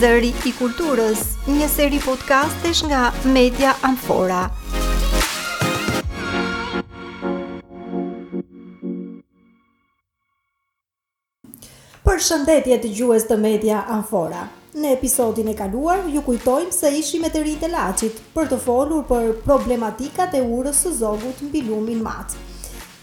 Zëri i Kulturës, një seri podcastesh nga Media Amfora. Përshëndetje dëgjues të Media Amfora. Në episodin e kaluar, ju kujtojmë se ishim me të rinjtë e Laçit për të folur për problematikat e Urës së Zogut mbi lumin Mat.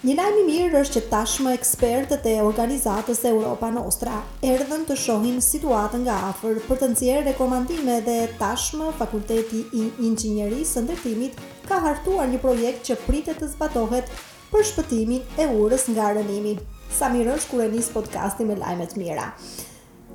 Një lajm i mirë është që tashmë ekspertët e organizatës Europa Nostra erdhën të shohin situatën nga afër për të nxjerrë rekomandime dhe tashmë Fakulteti i Inxhinierisë së Ndërtimit ka hartuar një projekt që pritet të zbatohet për shpëtimin e urës nga rrënimi. Sa mirë është kur e nis podcastin me lajme të mira.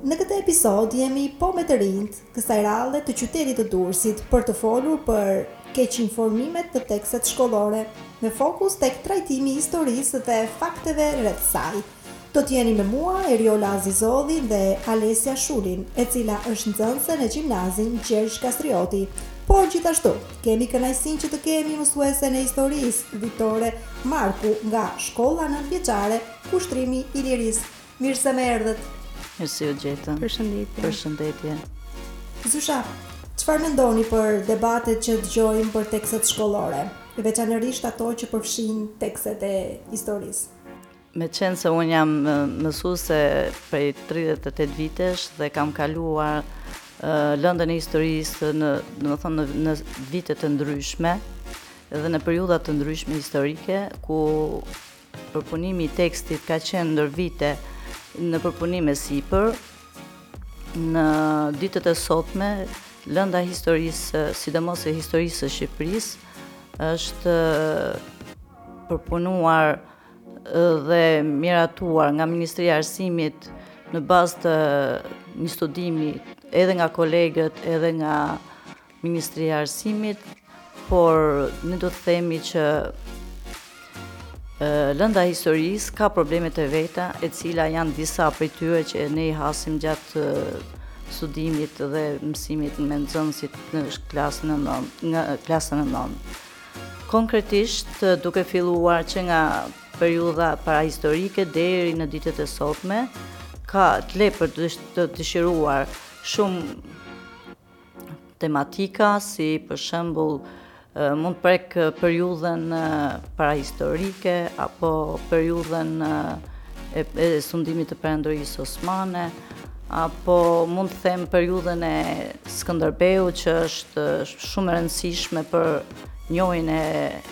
Në këtë episod jemi po me të rinjtë kësaj radhe të qytetit të Durrësit për të folur për keqinformimet te tekstet shkollore, me fokus tek trajtimi i historisë dhe fakteve rreth saj. Do të jeni me mua, Eriola Azizollin dhe Alesia Shulin, e cila është nxënëse në Gjimnazin Gjergj Kastrioti. Por gjithashtu, kemi kënaqësinë që të kemi mësuesen e historisë, Vitore Marku nga Shkolla Nëntëvjeçare Kushtrimi i Lirisë, Mirë se më erdhët. Mirë se ju gjetëm. Përshëndetje. Përshëndetje. Zysha, çfarë mendoni për debatet që dëgjojmë për tekstet shkollore, veçanërisht ato që përfshijnë tekstet e historisë? Meqenëse unë jam mësuse prej 38 vitesh dhe kam kaluar lëndën e historisë në, domethënë, në, në vite të ndryshme dhe në periudha të ndryshme historike, ku Përpunimi i tekstit ka qenë ndër vite në përpunim e sipër. Në ditët e sotme, lënda e historisë, sidomos e historisë së Shqipërisë, është përpunuar dhe miratuar nga Ministria e Arsimit në bazë të një studimi edhe nga kolegët, edhe nga Ministria e Arsimit, por ne do të themi që lënda e historisë ka problemet e veta, e cila janë disa prej tyre që ne i hasim gjatë studimit dhe mësimit me nxënësit në klasën e nëntë, në klasën e nëntë. Konkretisht, duke filluar që nga periudha parahistorike deri në ditët e sotme, ka të lë për të dëshiruar shumë Tematika si për shembull mund të prek periudhën parahistorike apo periudhën e, e sundimit të perandorisë osmane apo mund të them periudhën e Skënderbeut që është shumë e rëndësishme për njohjen e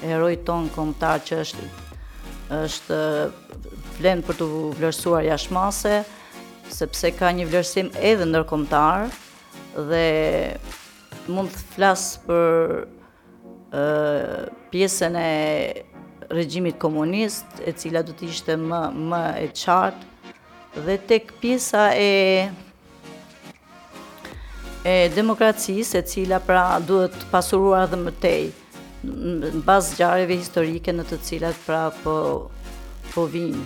heroit tonë kombëtar që është është vlen për t'u vlerësuar jashtë mase, sepse ka një vlerësim edhe ndërkombëtar, Dhe mund të flas për ë pjesën e regjimit komunist, e cila do të ishte më më e qartë dhe tek pjesa e e demokracisë, e cila pra duhet pasuruar edhe më tej në bazë ngjarjeve historike në të cilat pra po po vijmë.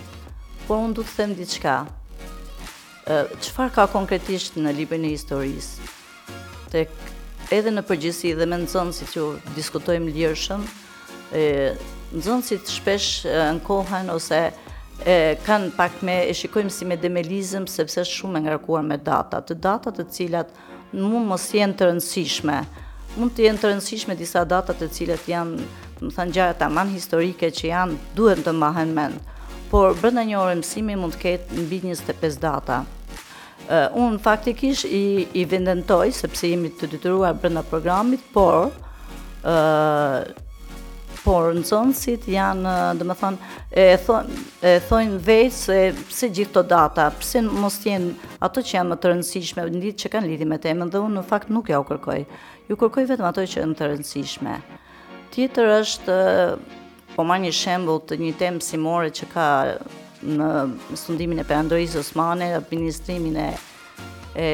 Por unë do të them diçka. Çfarë ka konkretisht në librin e historisë? Tek edhe në përgjithësi dhe me nxënësit që diskutojmë lirshëm, e nxënësit shpesh ankohen ose e kanë pak me e shikojmë si me dembelizëm sepse është shumë e ngarkuar me data, të data të cilat Mund mos të jenë të rëndësishme. Mund të jenë të rëndësishme disa data të cilat janë, domethënë ngjarje tamam historike që janë duhet të mbahen mend. Por brenda një ore mësimi mund të ketë mbi 25 data. Uh, unë faktikisht i, i evidentoj, sepse jemi të detyruar brenda programit, por uh, por nxënësit janë, domethënë, e thonë e thonë vetë se pse gjithë këto data, pse mos të jenë Ato që janë më të rëndësishme lidh që kanë lidhje me temën dhe unë në fakt nuk ua kërkoj. Ju kërkoj vetëm ato që janë të rëndësishme. Tjetër është po marr një shembull të një teme mësimore që ka në sundimin e Perandorisë Osmane, administrimin e e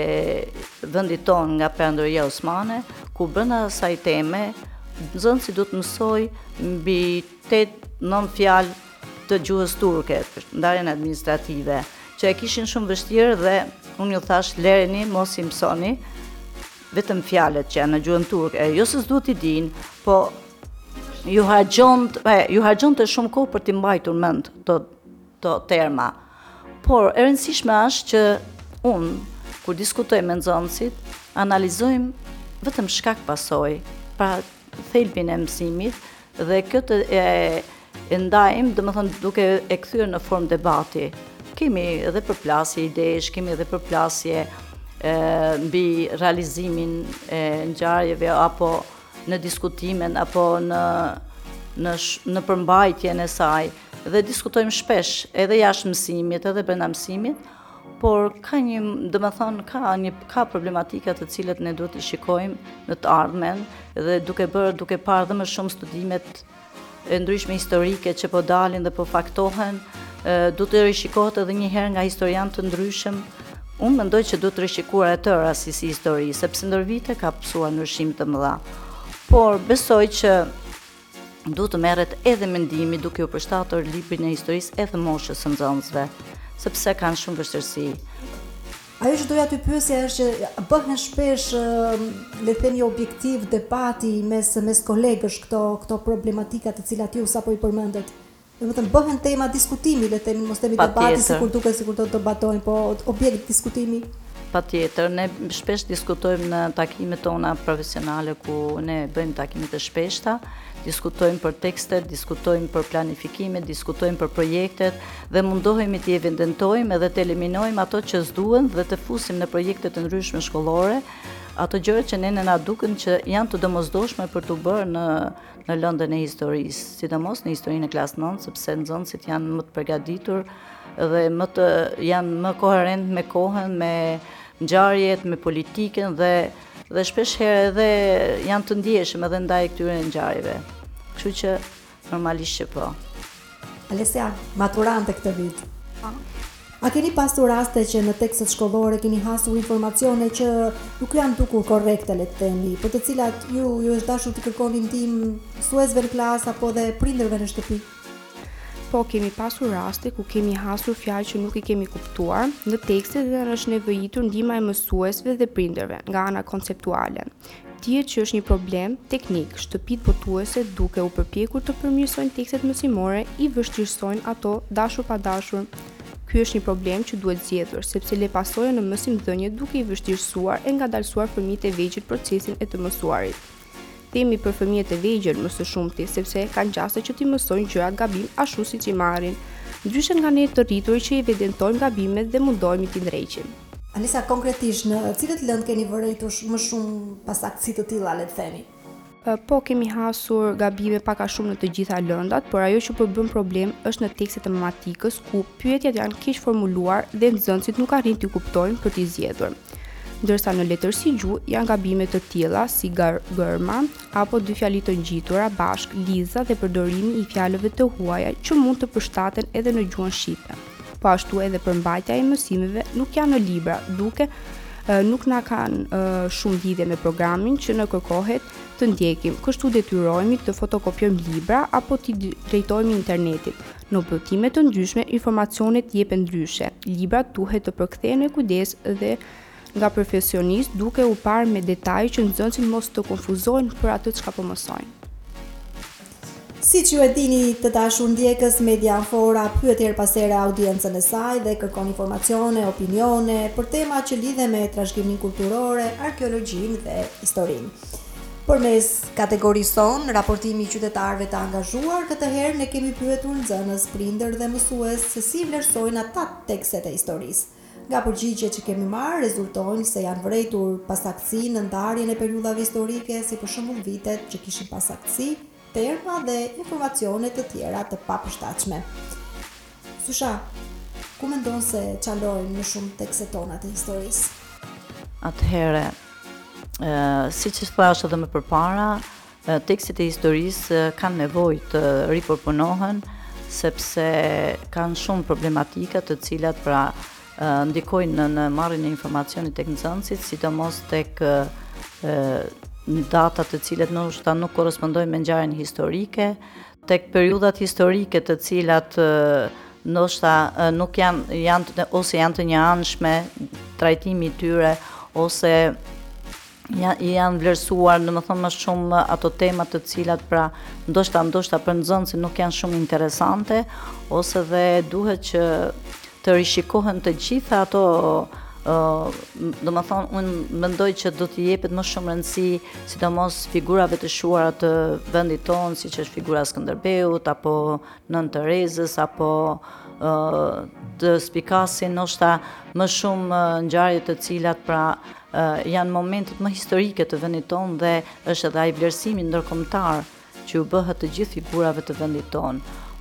vendit tonë nga Perandoria Osmane, ku brenda asaj teme nxënësi duhet të mësojë mbi 8-9 fjalë të gjuhës turke, ndarjen administrative, që e kishin shumë vështirë dhe unë ju thashë lëreni mos i mësoni vetëm fjalët që janë në gjuhën turke, jo se s'duhet t'i dinë, po ju harxhonte, ju harxhonte shumë kohë për t'i mbajtur mend këto terma. Por e rëndësishme është që unë kur diskutojmë me nxënësit, analizojmë vetëm shkak pasojë, pra thelbin e mësimit Dhe këtë e ndajmë, domethënë, duke e kthyer në formë debati. Kemi edhe përplasje idesh, kemi edhe përplasje mbi realizimin e ngjarjeve, apo në diskutimin, apo në në në përmbajtjen e saj dhe diskutojmë shpesh edhe jashtë mësimit edhe brenda mësimit Por ka një, domethënë, ka një ka problematika të cilat ne duhet t'i shikojmë në të ardhmen dhe duke bërë, duke parë dhe më shumë studimet e ndryshme historike që po dalin dhe po faktohen, duhet të rishikohet edhe një herë nga historianë të ndryshëm. Unë mendoj që duhet rishikuar e tëra si si histori, sepse ndër vite ka pësuar ndryshime të mëdha. Por besoj që duhet të merret edhe mendimi duke u përshtatur librin e historisë edhe moshës së nxënësve, sepse kanë shumë vështirësi. Ajo që doja të pyesja është që bëhen shpesh le të themi objektiv debati mes mes kolegësh këto këto problematika të cilat ju sapo i përmendët. Domethënë bëhen tema diskutimi, le të themi, mos themi debati sikur duket sikur do të debatojnë, po objekt diskutimi. Patjetër, ne shpesh diskutojmë në takimet tona profesionale ku ne bëjmë takime të shpeshta, diskutojmë për tekstet, diskutojmë për planifikimet, diskutojmë për projektet dhe mundohemi t'i evidentojmë edhe të eliminojmë ato që s'duhen dhe të fusim në projekte të ndryshme shkollore, ato gjëra që neve na duken që janë të domosdoshme për t'u bërë në në lëndën e historisë, sidomos në historinë e klasës 9, sepse nxënësit janë më të përgatitur dhe më të janë më koherentë me kohën, me ngjarjet, me politikën dhe dhe shpesh herë edhe janë të ndjeshëm edhe ndaj këtyre ngjarjeve. Kështu që normalisht që po. Alesia, maturante këtë vit. Po. A keni pasur raste që në tekstet shkollore keni hasur informacione që nuk janë dukur korrekte, le të themi, për të cilat ju ju është dashur të kërkoni ndihmë mësuesve në klasë apo dhe prindërve në shtëpi? Po kemi pasur raste ku kemi hasur fjalë që nuk i kemi kuptuar në tekste dhe na është nevojitur ndihma e mësuesve dhe prindërve nga ana konceptuale. Dihet që është një problem teknik, shtëpitë botuese duke u përpjekur të përmirësojnë tekstet mësimore i vështirësojnë ato dashur pa dashur. Ky është një problem që duhet zgjidhur, sepse lë pasoja në mësimdhënie duke i vështirësuar e ngadalësuar fëmijët e vegjël procesin e të mësuarit. Themi për fëmijët e vegjël më së shumti, sepse kanë gjasa që t'i mësojnë gjërat gabim ashtu siç i marrin. Ndryshe nga ne të rriturit që i evidentojmë gabimet dhe mundohemi t'i ndreqim. Alisa, konkretisht, në cilat lëndë keni vërejtur më shumë pasaktësi të tilla, le të themi? Po, kemi hasur gabime pak a shumë në të gjitha lëndat, por ajo që përbën problem është në tekstet e matematikës, ku pyetjet janë keqformuluar dhe nxënësit nuk arrijnë t'i kuptojnë për t'i zgjidhur. Ndërsa në letërsi gjuhë janë gabime të tilla si gar gërma apo dy fjali të ngjitura bashkë, lidhza dhe përdorimi i fjalëve të huaja që mund të përshtaten edhe në gjuhën shqipe. Po ashtu edhe përmbajtja e mësimeve nuk janë në libra, duke nuk na kanë shumë lidhje me programin që na kërkohet të ndjekim. Kështu detyrohemi të fotokopjojmë libra apo t'i drejtohemi internetit. Në botime të ndryshme, informacionet jepen ndryshe. Librat duhet të përkthehen me kujdes dhe nga profesionistë duke u parë me detaj që nxënësit mos të konfuzohen për atë çka po mësojnë. Siç ju e dini, të dashur ndjekës, Media Amfora pyet herë pas here audiencën e saj dhe kërkon informacione, opinione për tema që lidhen me trashëgiminë kulturore, arkeologjinë dhe historinë. Përmes kategorisë son, raportimi i qytetarëve të angazhuar, këtë herë ne kemi pyetur nxënës, prindër dhe mësues se si vlerësojnë ata tekstet e historisë. Nga përgjigjet që kemi marrë rezultojnë se janë vërejtur pasaktësi në ndarjen e periudhave historike, si për shembull vitet që kishin pasaktësi, terma dhe informacione të tjera të papërshtatshme. Sysha, ku mendon se çalojnë më shumë tekstet tona të historisë? Atëherë, siç thashë edhe më përpara, Tekstet e historisë kanë nevojë të ripërpunohen sepse kanë shumë problematika të cilat pra ndikojnë në marrjen e informacionit tek nxënësit, sidomos tek data të cilat ndoshta nuk korrespondojnë me ngjarjen historike, tek periudhat historike të cilat ndoshta nuk janë janë ose janë të njëanshme trajtimi i tyre ose janë vlerësuar domethënë më shumë ato tema të cilat pra ndoshta ndoshta për nxënësin nuk janë shumë interesante ose dhe duhet që të rishikohen të gjitha ato domethënë, unë mendoj që duhet t'u jepet më shumë rëndësi, sidomos figurave të shquara të vendit tonë, siç është figura e Skënderbeut, apo Nënë Terezës, apo të spikasin, ndoshta më shumë ngjarjet të cilat pra Janë momentet më historike të vendit tonë dhe është edhe ai vlerësimi ndërkombëtar që u bëhet të gjithë figurave të vendit tonë.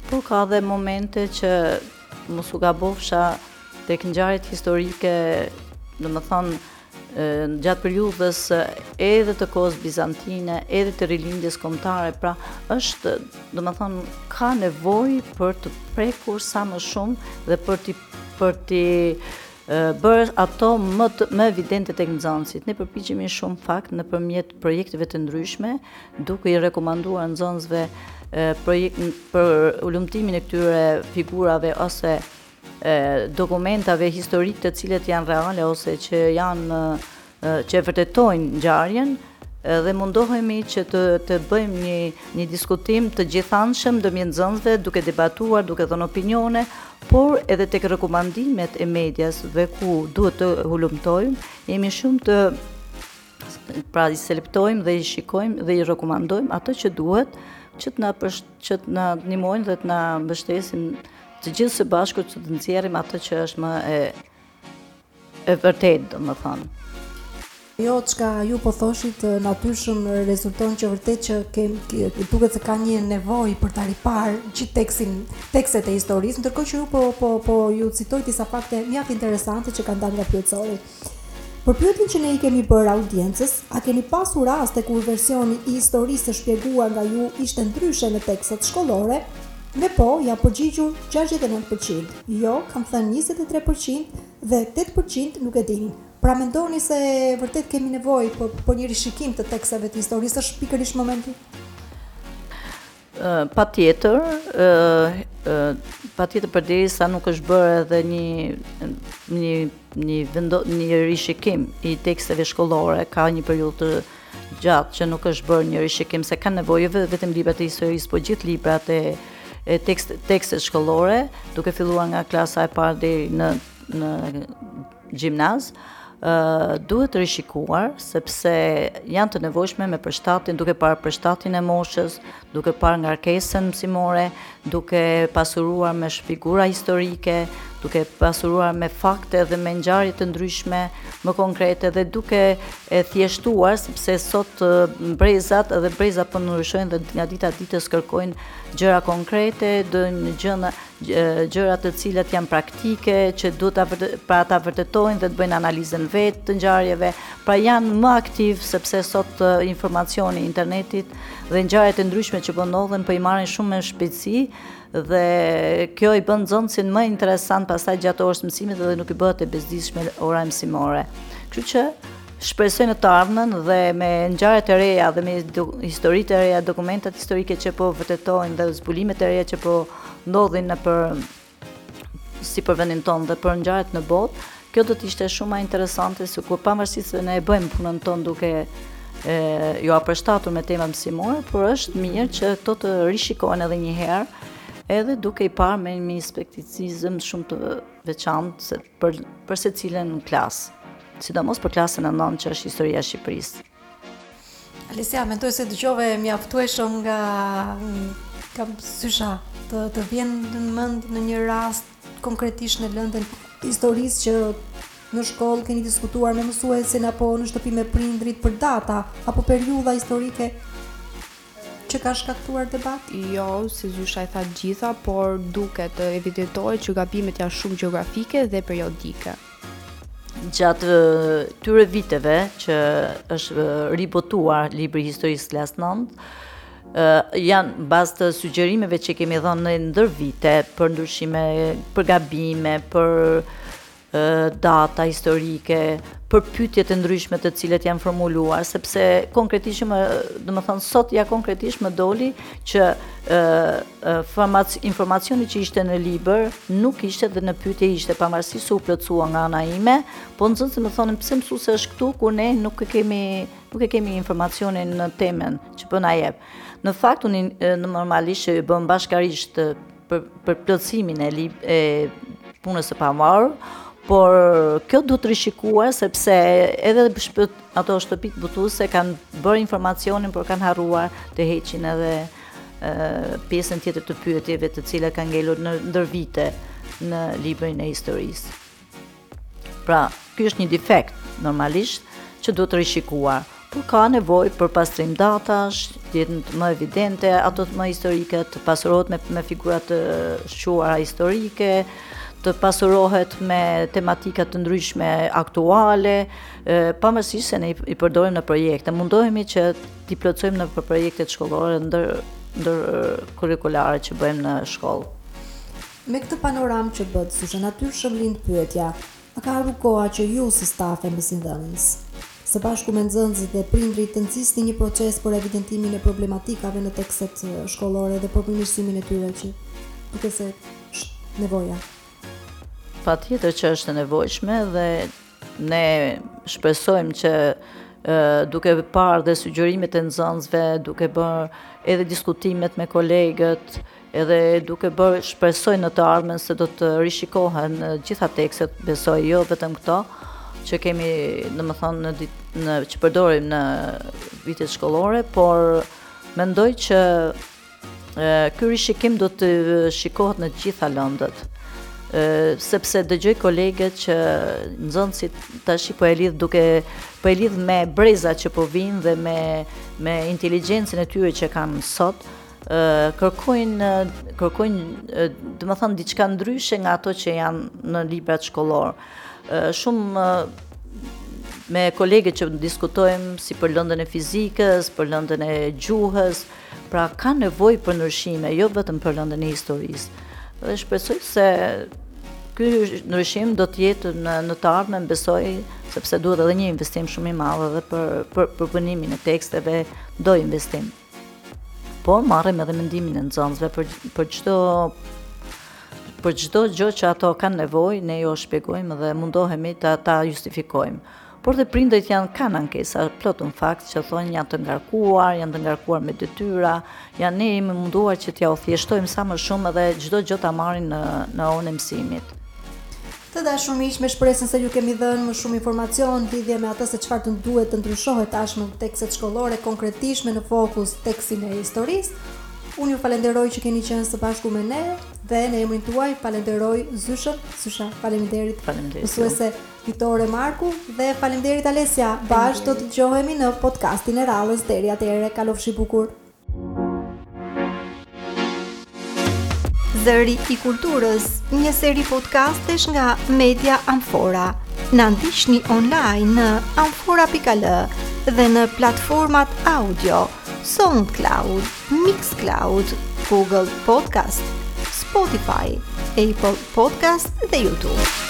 Por ka edhe momente që mos u gabofsha tek ngjarjet historike, domethënë gjatë periudhës edhe të kohës bizantine, edhe të Rilindjes kombëtare, pra është, domethënë, ka nevojë për të prekur sa më shumë dhe për të për të bërë ato më të më evidente tek nxënësit. Ne përpiqemi shumë fakt nëpërmjet projekteve të ndryshme, duke i rekomanduar nxënësve projekt për hulumtimin e këtyre figurave ose dokumentave historikë të cilët janë reale ose që janë që e vërtetojnë ngjarjen dhe mundohemi që të të bëjmë një një diskutim të gjithanshëm ndërmjet nxënësve duke debatuar, duke dhënë opinione, por edhe tek rekomandimet e medias dhe ku duhet të hulumtojmë, jemi shumë të pra i selektojmë dhe i shikojmë dhe i rekomandojmë ato që duhet që të na që të na ndihmojnë dhe të na mbështesin të gjithë së bashku që të nxjerrim atë që është më e e vërtetë domethënë. Jo çka ju po thoshit natyrshëm rezulton që vërtet që më duket se ka një nevojë për ta riparë gjithë tekstin, tekstet e historisë, ndërkohë që ju po po po ju citoj disa fakte mjaft interesante që kanë dalë nga pyetësori. Për pyetjen që ne i kemi bërë audiencës, a keni pasur raste kur versioni i historisë të shpjeguar nga ju ishte ndryshe në tekstet shkollore? Me po, janë përgjigjur 69%. Jo, kanë thënë njëzet e tre përqind dhe tetë përqind nuk e dinë. Pra mendoni se vërtet kemi nevojë për për një rishikim të teksteve të historisë, është pikërisht momenti? Uh, patjetër, uh, uh, patjetër përderisa nuk është bërë edhe një, një, një, vendo, një rishikim i teksteve shkollore, ka një periudhë të gjatë që nuk është bërë një rishikim se kanë nevojë jo vetëm librat e historisë, por gjithë librat e e tekst tekste shkollore, duke filluar nga klasa e parë deri në në gjimnaz, ë uh, duhet të rishikuar sepse janë të nevojshme me përshtatjen, duke parë përshtatjen e moshës, duke parë ngarkesën mësimore, duke pasuruar me figura historike, duke pasuruar me fakte dhe me ngjarje të ndryshme, më konkrete dhe duke e thjeshtuar sepse sot brezat dhe brezat po ndryshojnë dhe nga dita ditës kërkojnë gjëra konkrete, duan gjëra gjëra të cilat janë praktike, që duhet ta pra ta vërtetojnë dhe të bëjnë analizën vetë të ngjarjeve, pra janë më aktivë sepse sot informacioni i internetit dhe ngjarjet e ndryshme që po ndodhen po i marrin shumë me shpejtësi dhe kjo i bën nxënësin më interesant pastaj gjatë orës së mësimit dhe nuk i bëhet e bezdisshme ora mësimore. Kështu që shpresoj në të ardhmen dhe me ngjarjet e reja dhe me historitë e reja, dokumentat historike që po vërtetojnë dhe zbulimet e reja që po ndodhin nëpër si për vendin tonë dhe për ngjarjet në botë, kjo do të ishte shumë më interesante se kur pavarësisht se ne e bëjmë punën tonë duke ua përshtatur me tema mësimore, por është mirë që këto të rishikohen edhe një herë, edhe duke i parë me një skepticizëm shumë të veçantë se për për secilën klasë. Sidomos për klasën e 9 që është historia e Shqipërisë. Alesia, mendoj se dëgjove mjaftueshëm nga mm, zysha, a të vjen në mend një rast konkretisht në lëndën e historisë që në shkollë keni diskutuar me mësuesin apo në shtëpi me prindërit për data apo periudha historike Që ka shkaktuar debat? Jo, se zysha i tha të gjitha, por duket, evidentohet që gabimet janë shumë gjeografike dhe periodike. Gjatë këtyre viteve që është ribotuar libri i historisë klasa 9, ja në bazë të sugjerimeve që kemi dhënë ne ndër vite për ndryshime, për gabime, për data historike, për pyetjet e ndryshme të cilat janë formuluar, sepse konkretisht më, domethënë, sot ja konkretisht më doli që informacioni që ishte në libër, nuk ishte dhe në pyetje ishte, pavarësisht se u plotësua nga ana ime, po nxënësit më thonë, pse mësuese është këtu, kur ne nuk e kemi, nuk e kemi informacionin në temën që po na jep. Në fakt, unë normalisht që bëmë bashkërisht për për plotësimin e e punës së pavarur, por kjo duhet rishikuar sepse edhe shpët, ato shtëpitë botuese kanë bërë informacionin, por kanë harruar të heqin edhe pjesën tjetër të pyetjeve të cilat kanë ngelur ndër vite në librin e historisë. Pra, ky është një defekt, normalisht, që duhet rishikuar, por ka nevojë për pastrim datash, të jenë më evidente ato më historiket, të pasurohet me, me figura të shquara historike, të pasurohet me tematika të ndryshme aktuale, pavarësisht se ne i përdorim në projekte. Mundohemi që t'i plotësojmë nëpër projektet shkollore ndër, ndër kurrikulare që bëjmë në shkollë. Me këtë panoramë që bëtë zyshë, natyrshëm lind pyetja, a ka ardhur koha që ju si stafe mësimdhënëse, së bashku me nxënësit dhe prindërit të nxisni një proces për evidentimin e problematikave në tekstet shkollore dhe për përmirësimin e tyre që duket se është nevoja. Patjetër që është e nevojshme dhe Ne shpresojmë që duke parë dhe sugjerimet e nxënësve, duke bërë edhe diskutimet me kolegët, edhe duke bërë shpresoj në të ardhmen se do të rishikohen gjitha tekstet, besoj jo vetëm këto, që kemi, domethënë, në, dit, në, që përdorim në vitet shkollore, por mendoj që Ky rishikim do të shikohet në të gjitha lëndët. Sepse dëgjoj kolege që nxënësit tashi po e lidh duke po e lidh me brezat që po vijnë dhe me me inteligjencën e tyre që kanë sot, kërkojnë kërkojnë domethënë diçka ndryshe nga ato që janë në librat shkollorë. Shumë me kolegët që diskutojmë si për lëndën e fizikës, për lëndën e gjuhës, ë Pra ka nevojë për ndryshime, jo vetëm për lëndën e historisë. Dhe shpresoj se ky ndryshim do të jetë në në të ardhmen besoj sepse duhet edhe një investim shumë i madh edhe për për përpunimin e teksteve do investim. Po marrim edhe mendimin e nxënësve për për çdo për çdo gjë që ato kanë nevojë, ne jua shpjegojmë dhe mundohemi ta ta justifikojmë. Por dhe prindërit janë kanë ankesa plot në fakt që thonë janë të ngarkuar, janë të ngarkuar me detyra, janë ne jemi munduar që t'jua thjeshtojmë sa më shumë dhe çdo gjë ta marrin në në orën e mësimit. Të dashur miq, me shpresën se ju kemi dhënë më shumë informacion lidhur me atë se çfarë do duhet të ndryshohet tashmë në tekstet shkollore konkretisht me në fokus tekstin e historisë. Unë ju falenderoj që keni qenë së bashku me ne dhe në emrin tuaj falenderoj Zyshën, Zysha, faleminderit. Faleminderit. Mësuese Fitore Marku dhe faleminderit Alesia, bashkë do të dëgjohemi në podcastin e radhës deri atëherë kalofshi bukur. Zëri i Kulturës, një seri podcastesh nga Media Amfora. Na ndiqni online në amfora.al dhe në platformat audio. SoundCloud, Mixcloud, Google Podcast, Spotify, Apple Podcast dhe YouTube.